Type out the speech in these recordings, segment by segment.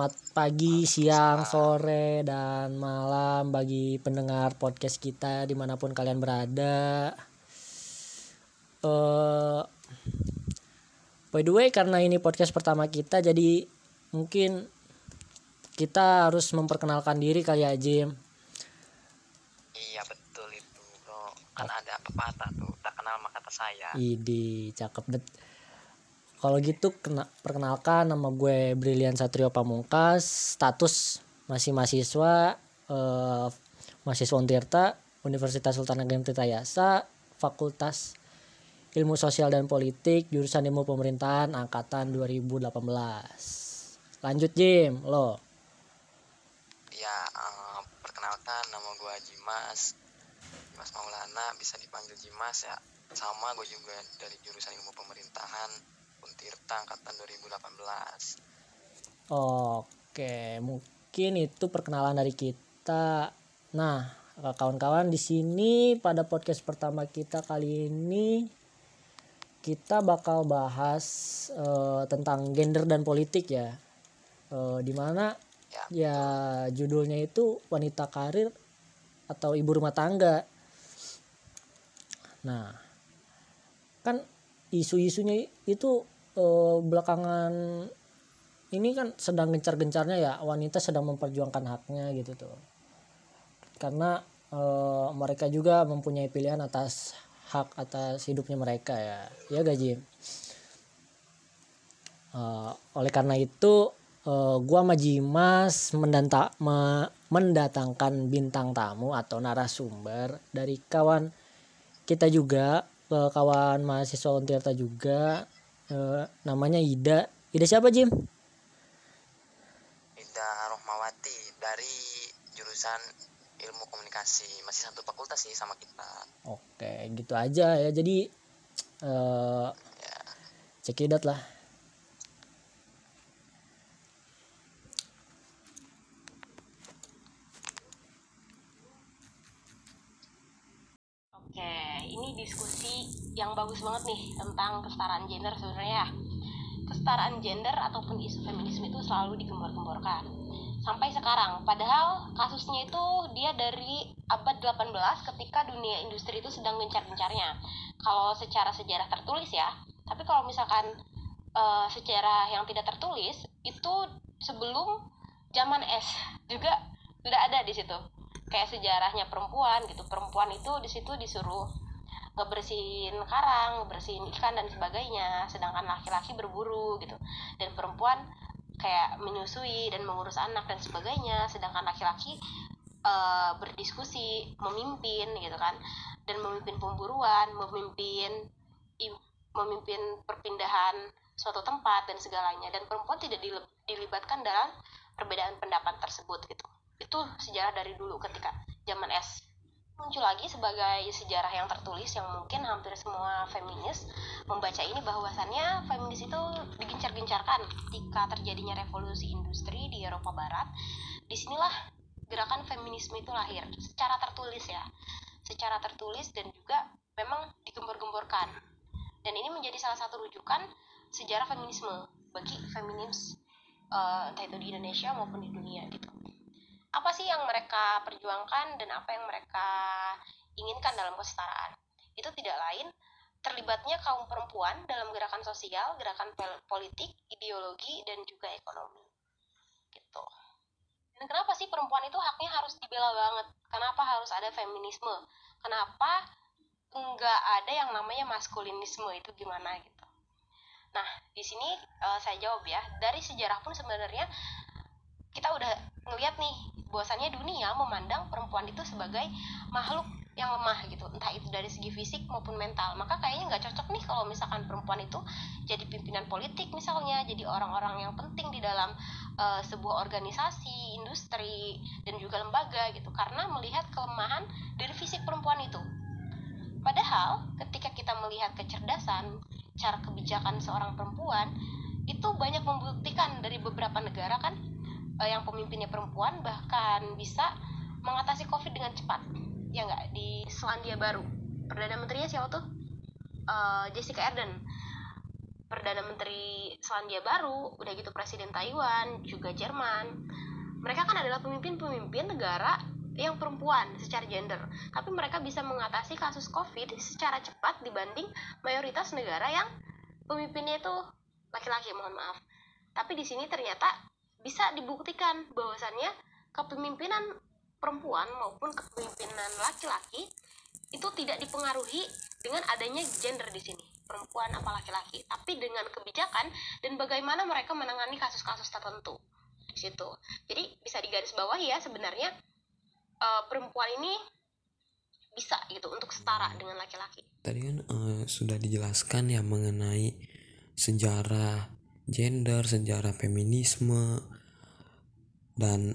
Selamat pagi, siang, sore, dan malam bagi pendengar podcast kita di mana pun kalian berada. Eh, by the way, karena ini podcast pertama kita, jadi mungkin kita harus memperkenalkan diri kali ya, Jim. Iya betul itu bro Kan ada pepatah tuh Tak kenal maka tak sayang Idi, cakep bet. Kalau gitu kena, perkenalkan nama gue Brilian Satrio Pamungkas, status masih mahasiswa eh, mahasiswa Untirta, Universitas Sultan Ageng Tirtayasa, Fakultas Ilmu Sosial dan Politik, jurusan Ilmu Pemerintahan angkatan 2018. Lanjut Jim, lo. Ya eh, perkenalkan nama gue Jimas Jimas Maulana bisa dipanggil Jimas ya Sama gue juga dari jurusan ilmu pemerintahan Untirta angkatan 2018 Oke, mungkin itu perkenalan dari kita. Nah, kawan-kawan di sini pada podcast pertama kita kali ini kita bakal bahas eh, tentang gender dan politik ya. Eh, di mana Ya ya judulnya itu wanita karir atau ibu rumah tangga. Nah, kan isu-isunya itu eh, belakangan ini kan sedang gencar-gencarnya ya wanita sedang memperjuangkan haknya gitu tuh. Karena eh, mereka juga mempunyai pilihan atas hak atas hidupnya mereka ya. Ya gaji. oleh karena itu eh, gua sama Jimas mendanta, me- mendatangkan bintang tamu atau narasumber dari kawan kita juga eh, kawan mahasiswa Untirta juga eh, namanya Ida. Ida siapa Jim? Ida Rohmawati dari jurusan ilmu komunikasi Masih satu fakultas sih sama kita Oke, gitu aja ya. Jadi eh Ya cekidot lah. Oke, diskusi yang bagus banget nih tentang kesetaraan gender sebenarnya. ya. Kesetaraan gender ataupun isu feminisme itu selalu digembor-gemborkan. Sampai sekarang, padahal kasusnya itu dia dari abad 18 ketika dunia industri itu sedang gencar-gencarnya. Kalau secara sejarah tertulis ya, tapi kalau misalkan eh, sejarah yang tidak tertulis itu sebelum zaman es juga sudah ada di situ kayak sejarahnya perempuan gitu perempuan itu di situ disuruh ngebersihin karang ngebersihin ikan dan sebagainya. Sedangkan laki-laki berburu gitu. Dan perempuan kayak menyusui dan mengurus anak dan sebagainya. Sedangkan laki-laki eh, berdiskusi memimpin gitu kan. Dan memimpin pemburuan memimpin memimpin perpindahan suatu tempat dan segalanya. Dan perempuan tidak dilibatkan dalam perbedaan pendapat tersebut gitu. Itu sejarah dari dulu ketika zaman es muncul lagi sebagai sejarah yang tertulis yang mungkin hampir semua feminis membaca ini bahwasannya feminis itu digencar-gencarkan ketika terjadinya revolusi industri di Eropa Barat. Di sinilah gerakan feminisme itu lahir secara tertulis ya. Secara tertulis dan juga memang digembor-gemborkan dan ini menjadi salah satu rujukan sejarah feminisme bagi feminis eh, entah itu di Indonesia maupun di dunia gitu apa sih yang mereka perjuangkan dan apa yang mereka inginkan dalam kesetaraan itu tidak lain terlibatnya kaum perempuan dalam gerakan sosial, gerakan politik, ideologi dan juga ekonomi gitu. Dan kenapa sih perempuan itu haknya harus dibela banget? Kenapa harus ada feminisme? Kenapa nggak ada yang namanya maskulinisme itu gimana gitu? Nah, di sini eh, saya jawab ya. Dari sejarah pun sebenarnya kita udah ngelihat nih bahwasannya dunia memandang perempuan itu sebagai makhluk yang lemah gitu. Entah itu dari segi fisik maupun mental. Maka kayaknya nggak cocok nih kalau misalkan perempuan itu jadi pimpinan politik misalnya jadi orang-orang yang penting di dalam eh, sebuah organisasi industri dan juga lembaga gitu. Karena melihat kelemahan dari fisik perempuan itu. Padahal ketika kita melihat kecerdasan cara kebijakan seorang perempuan itu banyak membuktikan dari beberapa negara kan eh, yang pemimpinnya perempuan bahkan bisa mengatasi covid dengan cepat. Ya nggak? Di Selandia Baru. Perdana menterinya siapa tuh? Eh, Jessica Ardern perdana menteri Selandia Baru udah gitu presiden Taiwan juga Jerman. Mereka kan adalah pemimpin-pemimpin negara yang perempuan secara gender. Tapi mereka bisa mengatasi kasus covid secara cepat dibanding mayoritas negara yang pemimpinnya itu laki-laki mohon maaf. Tapi di sini ternyata bisa dibuktikan bahwasannya kepemimpinan perempuan maupun kepemimpinan laki-laki itu tidak dipengaruhi dengan adanya gender di sini. Perempuan apa laki-laki tapi dengan kebijakan dan bagaimana mereka menangani kasus-kasus tertentu di situ. Jadi bisa digaris bawahi ya sebenarnya uh, perempuan ini bisa gitu untuk setara dengan laki-laki. Tadi kan uh, sudah dijelaskan ya mengenai sejarah gender sejarah feminisme dan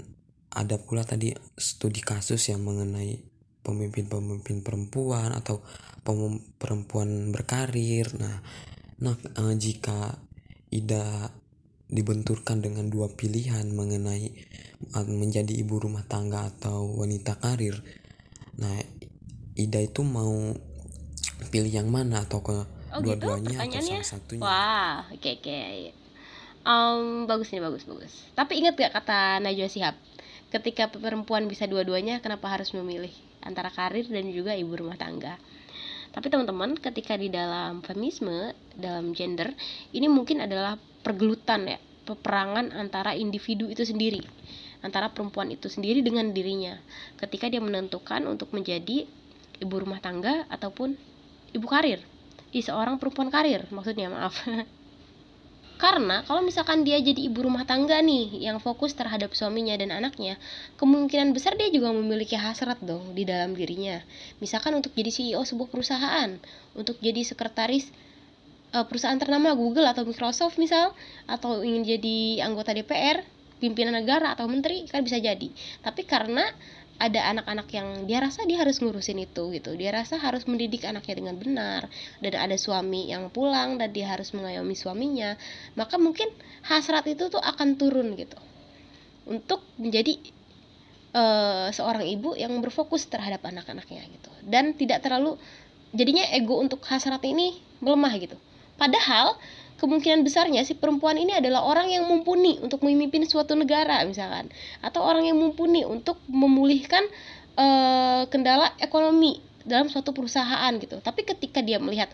ada pula tadi studi kasus yang mengenai pemimpin-pemimpin perempuan atau perempuan berkarir. Nah, nah eh, jika Ida dibenturkan dengan dua pilihan mengenai eh, menjadi ibu rumah tangga atau wanita karir. Nah, Ida itu mau pilih yang mana atau ke oh, gitu? dua-duanya gitu? atau salah satunya? Wah, oke okay, oke. Okay. Um, bagus nih bagus bagus. Tapi ingat gak kata Najwa Sihab? Ketika perempuan bisa dua-duanya, kenapa harus memilih? antara karir dan juga ibu rumah tangga. Tapi teman-teman, ketika di dalam feminisme, dalam gender, ini mungkin adalah pergelutan ya, peperangan antara individu itu sendiri, antara perempuan itu sendiri dengan dirinya. Ketika dia menentukan untuk menjadi ibu rumah tangga ataupun ibu karir, i seorang perempuan karir, maksudnya maaf. Karena kalau misalkan dia jadi ibu rumah tangga nih yang fokus terhadap suaminya dan anaknya, kemungkinan besar dia juga memiliki hasrat dong di dalam dirinya. Misalkan untuk jadi CEO sebuah perusahaan, untuk jadi sekretaris uh, perusahaan ternama Google atau Microsoft misal, atau ingin jadi anggota DPR, pimpinan negara atau menteri kan bisa jadi. Tapi karena ada anak-anak yang dia rasa dia harus ngurusin itu gitu. Dia rasa harus mendidik anaknya dengan benar dan ada suami yang pulang dan dia harus mengayomi suaminya maka mungkin hasrat itu tuh akan turun gitu. Untuk menjadi uh, seorang ibu yang berfokus terhadap anak-anaknya gitu. Dan tidak terlalu jadinya ego untuk hasrat ini melemah gitu. Padahal kemungkinan besarnya si perempuan ini adalah orang yang mumpuni untuk memimpin suatu negara misalkan. Atau orang yang mumpuni untuk memulihkan uh, kendala ekonomi dalam suatu perusahaan gitu. Tapi ketika dia melihat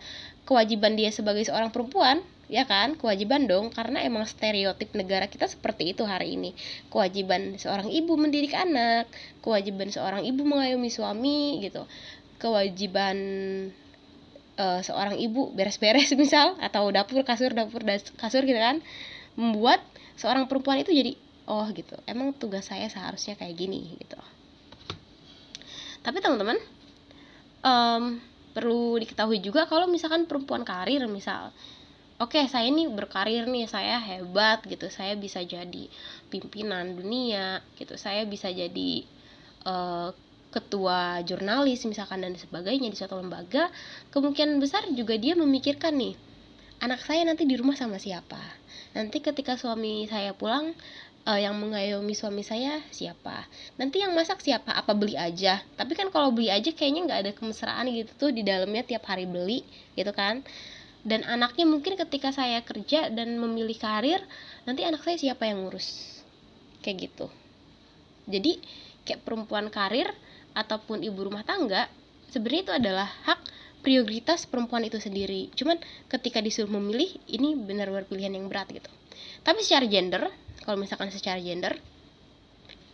kewajiban dia sebagai seorang perempuan ya kan kewajiban dong karena emang stereotip negara kita seperti itu hari ini. Kewajiban seorang ibu mendidik anak kewajiban seorang ibu mengayomi suami gitu. Kewajiban uh, seorang ibu beres-beres misal atau dapur kasur dapur kasur gitu kan membuat seorang perempuan itu jadi oh gitu. Emang tugas saya seharusnya kayak gini gitu. Tapi teman-teman um, perlu diketahui juga kalau misalkan perempuan karir misal oke okay, saya ini berkarir nih saya hebat gitu saya bisa jadi pimpinan dunia gitu saya bisa jadi uh, ketua jurnalis misalkan dan sebagainya di suatu lembaga kemungkinan besar juga dia memikirkan nih anak saya nanti di rumah sama siapa? Nanti ketika suami saya pulang uh, yang mengayomi suami saya siapa? Nanti yang masak siapa? Apa beli aja? Tapi kan kalau beli aja kayaknya nggak ada kemesraan gitu tuh di dalamnya tiap hari beli gitu kan? Dan anaknya mungkin ketika saya kerja dan memilih karir nanti anak saya siapa yang ngurus? Kayak gitu. Jadi kayak perempuan karir ataupun ibu rumah tangga sebenarnya itu adalah hak prioritas perempuan itu sendiri. Cuman ketika disuruh memilih ini benar-benar pilihan yang berat gitu. Tapi secara gender kalau misalkan secara gender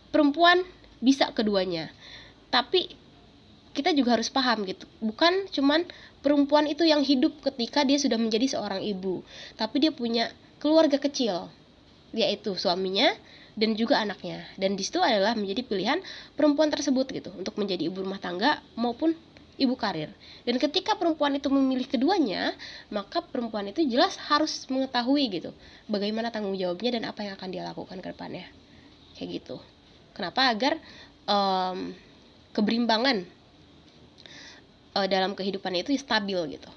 perempuan bisa keduanya. Tapi kita juga harus paham gitu. Bukan cuman perempuan itu yang hidup ketika dia sudah menjadi seorang ibu tapi dia punya keluarga kecil yaitu suaminya dan juga anaknya. Dan di situ adalah menjadi pilihan perempuan tersebut gitu untuk menjadi ibu rumah tangga maupun ibu karir. Dan ketika perempuan itu memilih keduanya maka perempuan itu jelas harus mengetahui gitu bagaimana tanggung jawabnya dan apa yang akan dia lakukan ke depannya. Kayak gitu. Kenapa? Agar um, keberimbangan uh, dalam kehidupan itu stabil gitu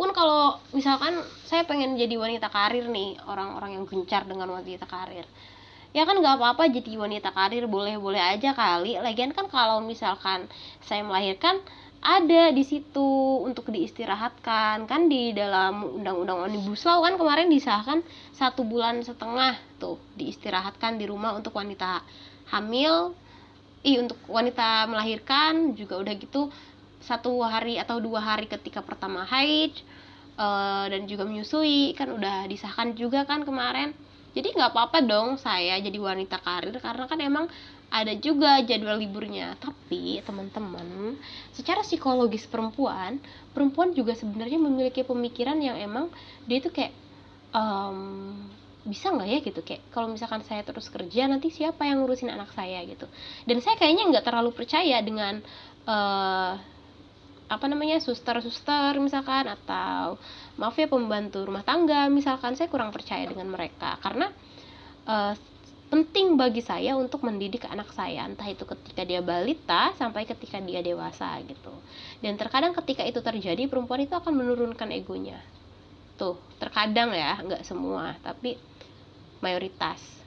pun kalau misalkan saya pengen jadi wanita karir nih orang-orang yang gencar dengan wanita karir. Ya kan nggak apa-apa jadi wanita karir boleh-boleh aja kali. Lagian kan kalau misalkan saya melahirkan ada di situ untuk diistirahatkan. Kan di dalam undang-undang omnibus law kan kemarin disahkan satu bulan setengah tuh diistirahatkan di rumah untuk wanita hamil ih untuk wanita melahirkan juga udah gitu satu hari atau dua hari ketika pertama haid uh, dan juga menyusui kan udah disahkan juga kan kemarin. Jadi nggak apa-apa dong saya jadi wanita karir karena kan emang ada juga jadwal liburnya. Tapi teman-teman secara psikologis perempuan perempuan juga sebenarnya memiliki pemikiran yang emang dia itu kayak um, bisa nggak ya gitu? Kayak kalau misalkan saya terus kerja nanti siapa yang ngurusin anak saya gitu? Dan saya kayaknya nggak terlalu percaya dengan uh, apa namanya suster-suster misalkan atau maaf ya pembantu rumah tangga misalkan saya kurang percaya dengan mereka. Karena uh, penting bagi saya untuk mendidik anak saya entah itu ketika dia balita sampai ketika dia dewasa gitu. Dan terkadang ketika itu terjadi perempuan itu akan menurunkan egonya. Tuh terkadang ya nggak semua tapi mayoritas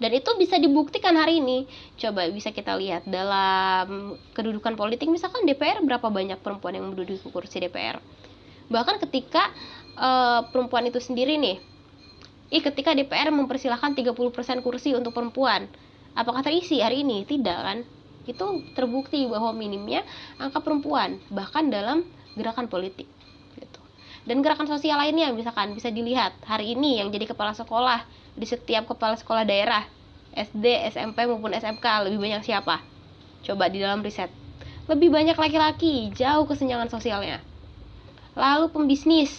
dan itu bisa dibuktikan hari ini coba bisa kita lihat dalam kedudukan politik misalkan DPR berapa banyak perempuan yang menduduki kursi DPR bahkan ketika uh, perempuan itu sendiri nih Ih, ketika DPR mempersilahkan 30% kursi untuk perempuan, apakah terisi hari ini? Tidak kan? Itu terbukti bahwa minimnya angka perempuan bahkan dalam gerakan politik gitu. Dan gerakan sosial lainnya misalkan bisa dilihat hari ini yang jadi kepala sekolah di setiap kepala sekolah daerah SD, SMP maupun SMK lebih banyak siapa? Coba di dalam riset. Lebih banyak laki-laki, jauh kesenjangan sosialnya. Lalu pembisnis,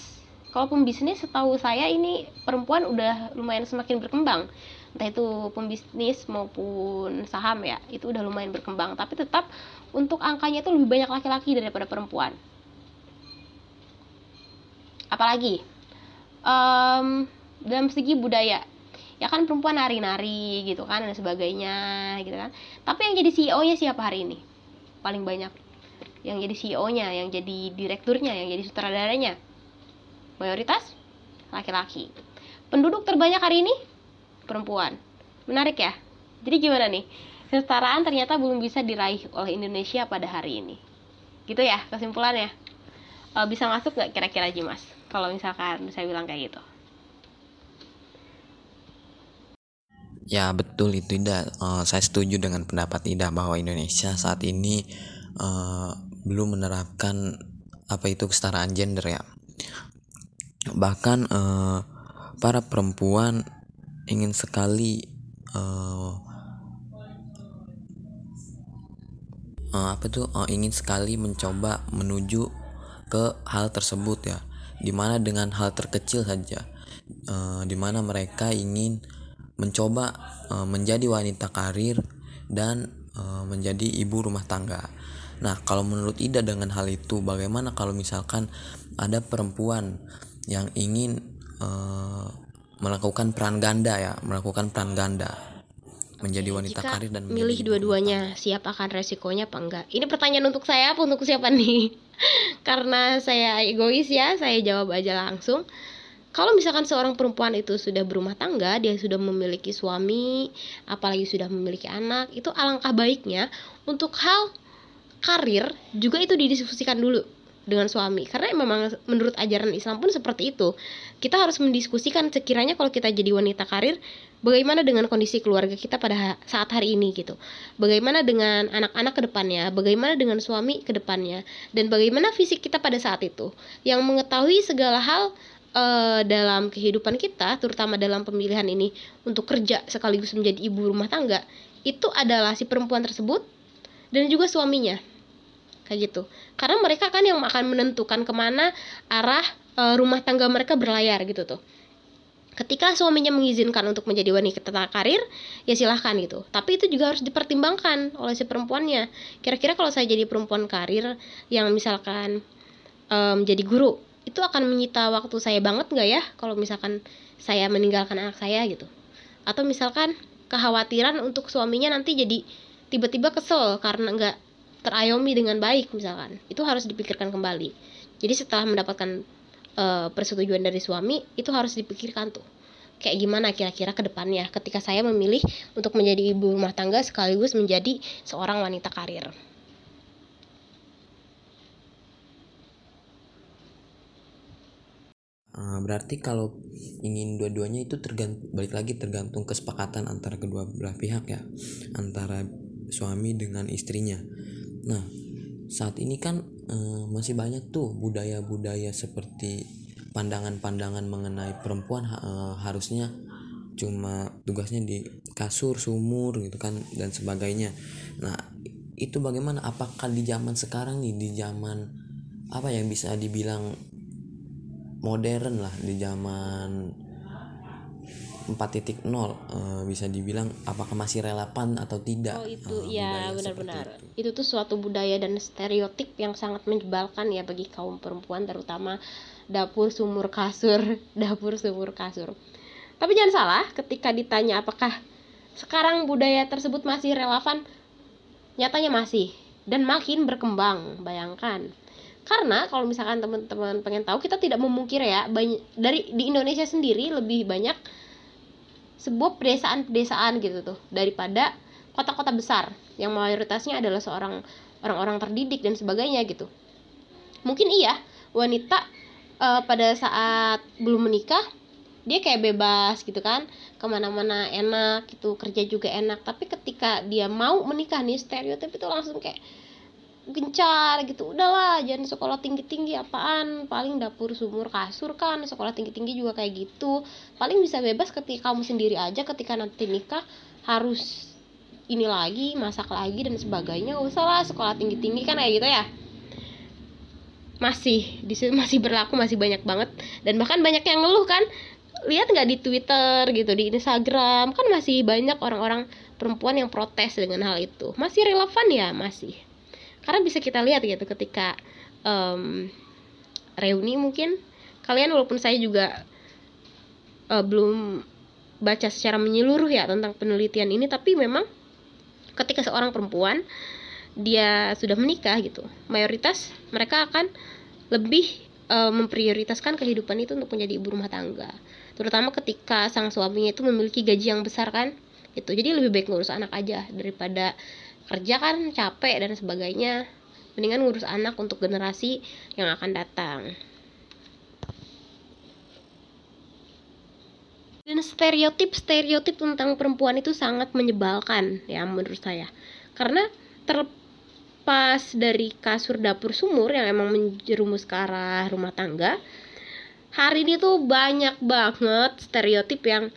kalau pembisnis setahu saya ini perempuan udah lumayan semakin berkembang entah itu pembisnis maupun saham ya itu udah lumayan berkembang tapi tetap untuk angkanya itu lebih banyak laki-laki daripada perempuan apalagi um, dalam segi budaya ya kan perempuan nari-nari gitu kan dan sebagainya gitu kan tapi yang jadi CEO nya siapa hari ini paling banyak yang jadi CEO nya yang jadi direkturnya yang jadi sutradaranya mayoritas laki-laki. Penduduk terbanyak hari ini perempuan. Menarik ya? Jadi gimana nih? Kesetaraan ternyata belum bisa diraih oleh Indonesia pada hari ini. Gitu ya kesimpulannya. E, bisa masuk gak kira-kira Jimas? Kalau misalkan saya bilang kayak gitu. Ya betul itu Ida. Uh, saya setuju dengan pendapat Ida bahwa Indonesia saat ini uh, belum menerapkan apa itu kesetaraan gender ya bahkan uh, para perempuan ingin sekali uh, uh, apa tuh uh, ingin sekali mencoba menuju ke hal tersebut ya di mana dengan hal terkecil saja uh, di mana mereka ingin mencoba uh, menjadi wanita karir dan uh, menjadi ibu rumah tangga. Nah kalau menurut Ida dengan hal itu bagaimana kalau misalkan ada perempuan yang ingin uh, melakukan peran ganda ya, melakukan peran ganda menjadi wanita Jika karir dan milih dua-duanya siap akan resikonya apa enggak? Ini pertanyaan untuk saya apa? Untuk siapa nih? Karena saya egois ya saya jawab aja langsung kalau misalkan seorang perempuan itu sudah berumah tangga dia sudah memiliki suami apalagi sudah memiliki anak itu alangkah baiknya untuk hal karir juga itu didiskusikan dulu dengan suami. Karena memang menurut ajaran Islam pun seperti itu. Kita harus mendiskusikan sekiranya kalau kita jadi wanita karir bagaimana dengan kondisi keluarga kita pada saat hari ini gitu. Bagaimana dengan anak-anak ke depannya bagaimana dengan suami ke depannya dan bagaimana fisik kita pada saat itu. Yang mengetahui segala hal uh, dalam kehidupan kita terutama dalam pemilihan ini untuk kerja sekaligus menjadi ibu rumah tangga itu adalah si perempuan tersebut dan juga suaminya. Kayak gitu. Karena mereka kan yang akan menentukan ke mana arah e, rumah tangga mereka berlayar gitu tuh. Ketika suaminya mengizinkan untuk menjadi wanita karir ya silahkan gitu. Tapi itu juga harus dipertimbangkan oleh si perempuannya. Kira-kira kalau saya jadi perempuan karir yang misalkan um, guru itu akan menyita waktu saya banget nggak ya? Kalau misalkan saya meninggalkan anak saya gitu. Atau misalkan kekhawatiran untuk suaminya nanti jadi tiba-tiba kesel karena nggak terayomi dengan baik misalkan. Itu harus dipikirkan kembali. Jadi setelah mendapatkan uh, persetujuan dari suami itu harus dipikirkan tuh. Kayak gimana kira-kira ke depannya ketika saya memilih untuk menjadi ibu rumah tangga sekaligus menjadi seorang wanita karir Eh, berarti kalau ingin dua-duanya itu tergantung balik lagi tergantung kesepakatan antara kedua belah pihak ya antara suami dengan istrinya. Nah saat ini kan eh, masih banyak tuh budaya-budaya seperti pandangan-pandangan mengenai perempuan eh, harusnya cuma tugasnya di kasur sumur gitu kan dan sebagainya. Nah itu bagaimana? Apakah di zaman sekarang nih di zaman apa yang bisa dibilang modern lah di zaman 4.0 eh, bisa dibilang apakah masih relevan atau tidak Oh itu eh, ya benar-benar. itu. Itu. tuh suatu budaya dan stereotip yang sangat menyebalkan ya bagi kaum perempuan terutama dapur sumur kasur, dapur sumur kasur. Tapi jangan salah ketika ditanya apakah sekarang budaya tersebut masih relevan, nyatanya masih dan makin berkembang. Bayangkan. Karena kalau misalkan teman-teman pengen tahu kita tidak memungkiri ya banyak dari di Indonesia sendiri lebih banyak sebuah pedesaan-pedesaan gitu tuh daripada kota-kota besar yang mayoritasnya adalah seorang orang-orang terdidik dan sebagainya gitu. Mungkin iya wanita eh, pada saat belum menikah dia kayak bebas gitu kan ke mana-mana enak gitu kerja juga enak tapi ketika dia mau menikah nih stereotip itu langsung kayak gencar gitu. Udahlah jangan sekolah tinggi tinggi apaan? Paling dapur sumur kasur kan sekolah tinggi tinggi juga kayak gitu. Paling bisa bebas ketika kamu sendiri aja ketika nanti nikah harus ini lagi masak lagi dan sebagainya. Gak usah lah sekolah tinggi tinggi kan kayak gitu ya. Masih di masih berlaku masih banyak banget. Dan bahkan banyak yang ngeluh kan. Lihat nggak di Twitter gitu di Instagram? Kan masih banyak orang-orang perempuan yang protes dengan hal itu. Masih relevan ya? Masih karena bisa kita lihat gitu ketika em, reuni mungkin kalian walaupun saya juga eh, belum baca secara menyeluruh ya tentang penelitian ini tapi memang ketika seorang perempuan dia sudah menikah gitu mayoritas mereka akan lebih eh, memprioritaskan kehidupan itu untuk menjadi ibu rumah tangga. Terutama ketika sang suaminya itu memiliki gaji yang besar kan gitu. Jadi lebih baik ngurus anak aja daripada kerja kan capek dan sebagainya. Mendingan ngurus anak untuk generasi yang akan datang. Dan stereotip-stereotip tentang perempuan itu sangat menyebalkan ya menurut saya. Karena terlepas dari kasur dapur sumur yang emang menjerumus ke arah rumah tangga hari ini tuh banyak banget stereotip yang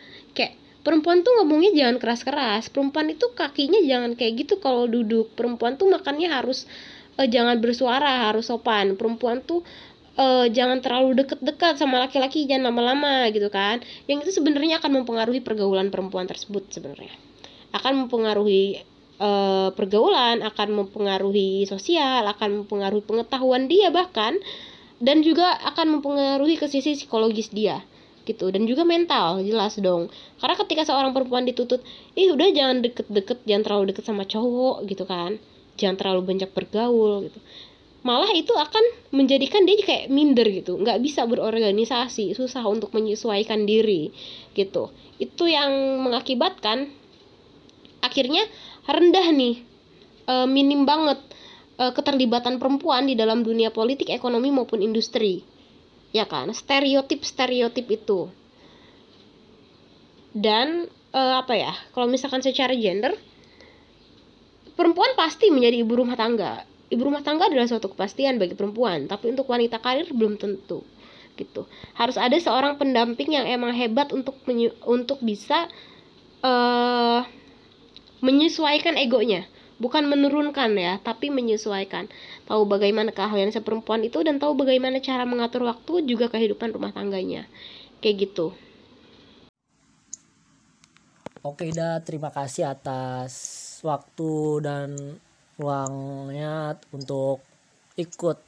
perempuan tuh ngomongnya jangan keras-keras. Perempuan itu kakinya jangan kayak gitu kalau duduk. Perempuan tuh makannya harus eh, jangan bersuara harus sopan. Perempuan tuh eh, jangan terlalu deket-dekat sama laki-laki jangan lama-lama gitu kan. Yang itu sebenarnya akan mempengaruhi pergaulan perempuan tersebut sebenarnya. Akan mempengaruhi eh, pergaulan akan mempengaruhi sosial akan mempengaruhi pengetahuan dia bahkan dan juga akan mempengaruhi ke sisi psikologis dia gitu. Dan juga mental jelas dong. Karena ketika seorang perempuan dituntut ih udah jangan deket-deket jangan terlalu deket sama cowok gitu kan. Jangan terlalu banyak bergaul gitu. Malah itu akan menjadikan dia kayak minder gitu. Nggak bisa berorganisasi susah untuk menyesuaikan diri gitu. Itu yang mengakibatkan akhirnya rendah nih eh, minim banget eh, keterlibatan perempuan di dalam dunia politik ekonomi maupun industri ya kan? Stereotip stereotip itu. Dan eh, apa ya? Kalau misalkan secara gender perempuan pasti menjadi ibu rumah tangga. Ibu rumah tangga adalah suatu kepastian bagi perempuan tapi untuk wanita karir belum tentu gitu. Harus ada seorang pendamping yang emang hebat untuk menyu- untuk bisa eh menyesuaikan egonya bukan menurunkan ya tapi menyesuaikan tahu bagaimana keahlian seperempuan itu dan tahu bagaimana cara mengatur waktu juga kehidupan rumah tangganya kayak gitu Oke dah terima kasih atas waktu dan ruangnya untuk ikut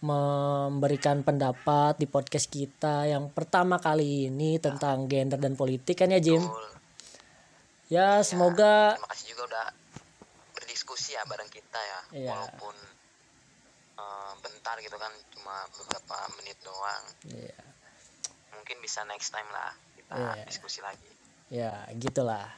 memberikan pendapat di podcast kita yang pertama kali ini tentang gender dan politik kan ya Jim? Betul. Ya semoga terima kasih juga udah berdiskusi ya bareng kita ya Iya. walaupun eh, bentar gitu kan cuma beberapa menit doang Iya. mungkin bisa next time lah kita Iya. diskusi lagi ya gitulah.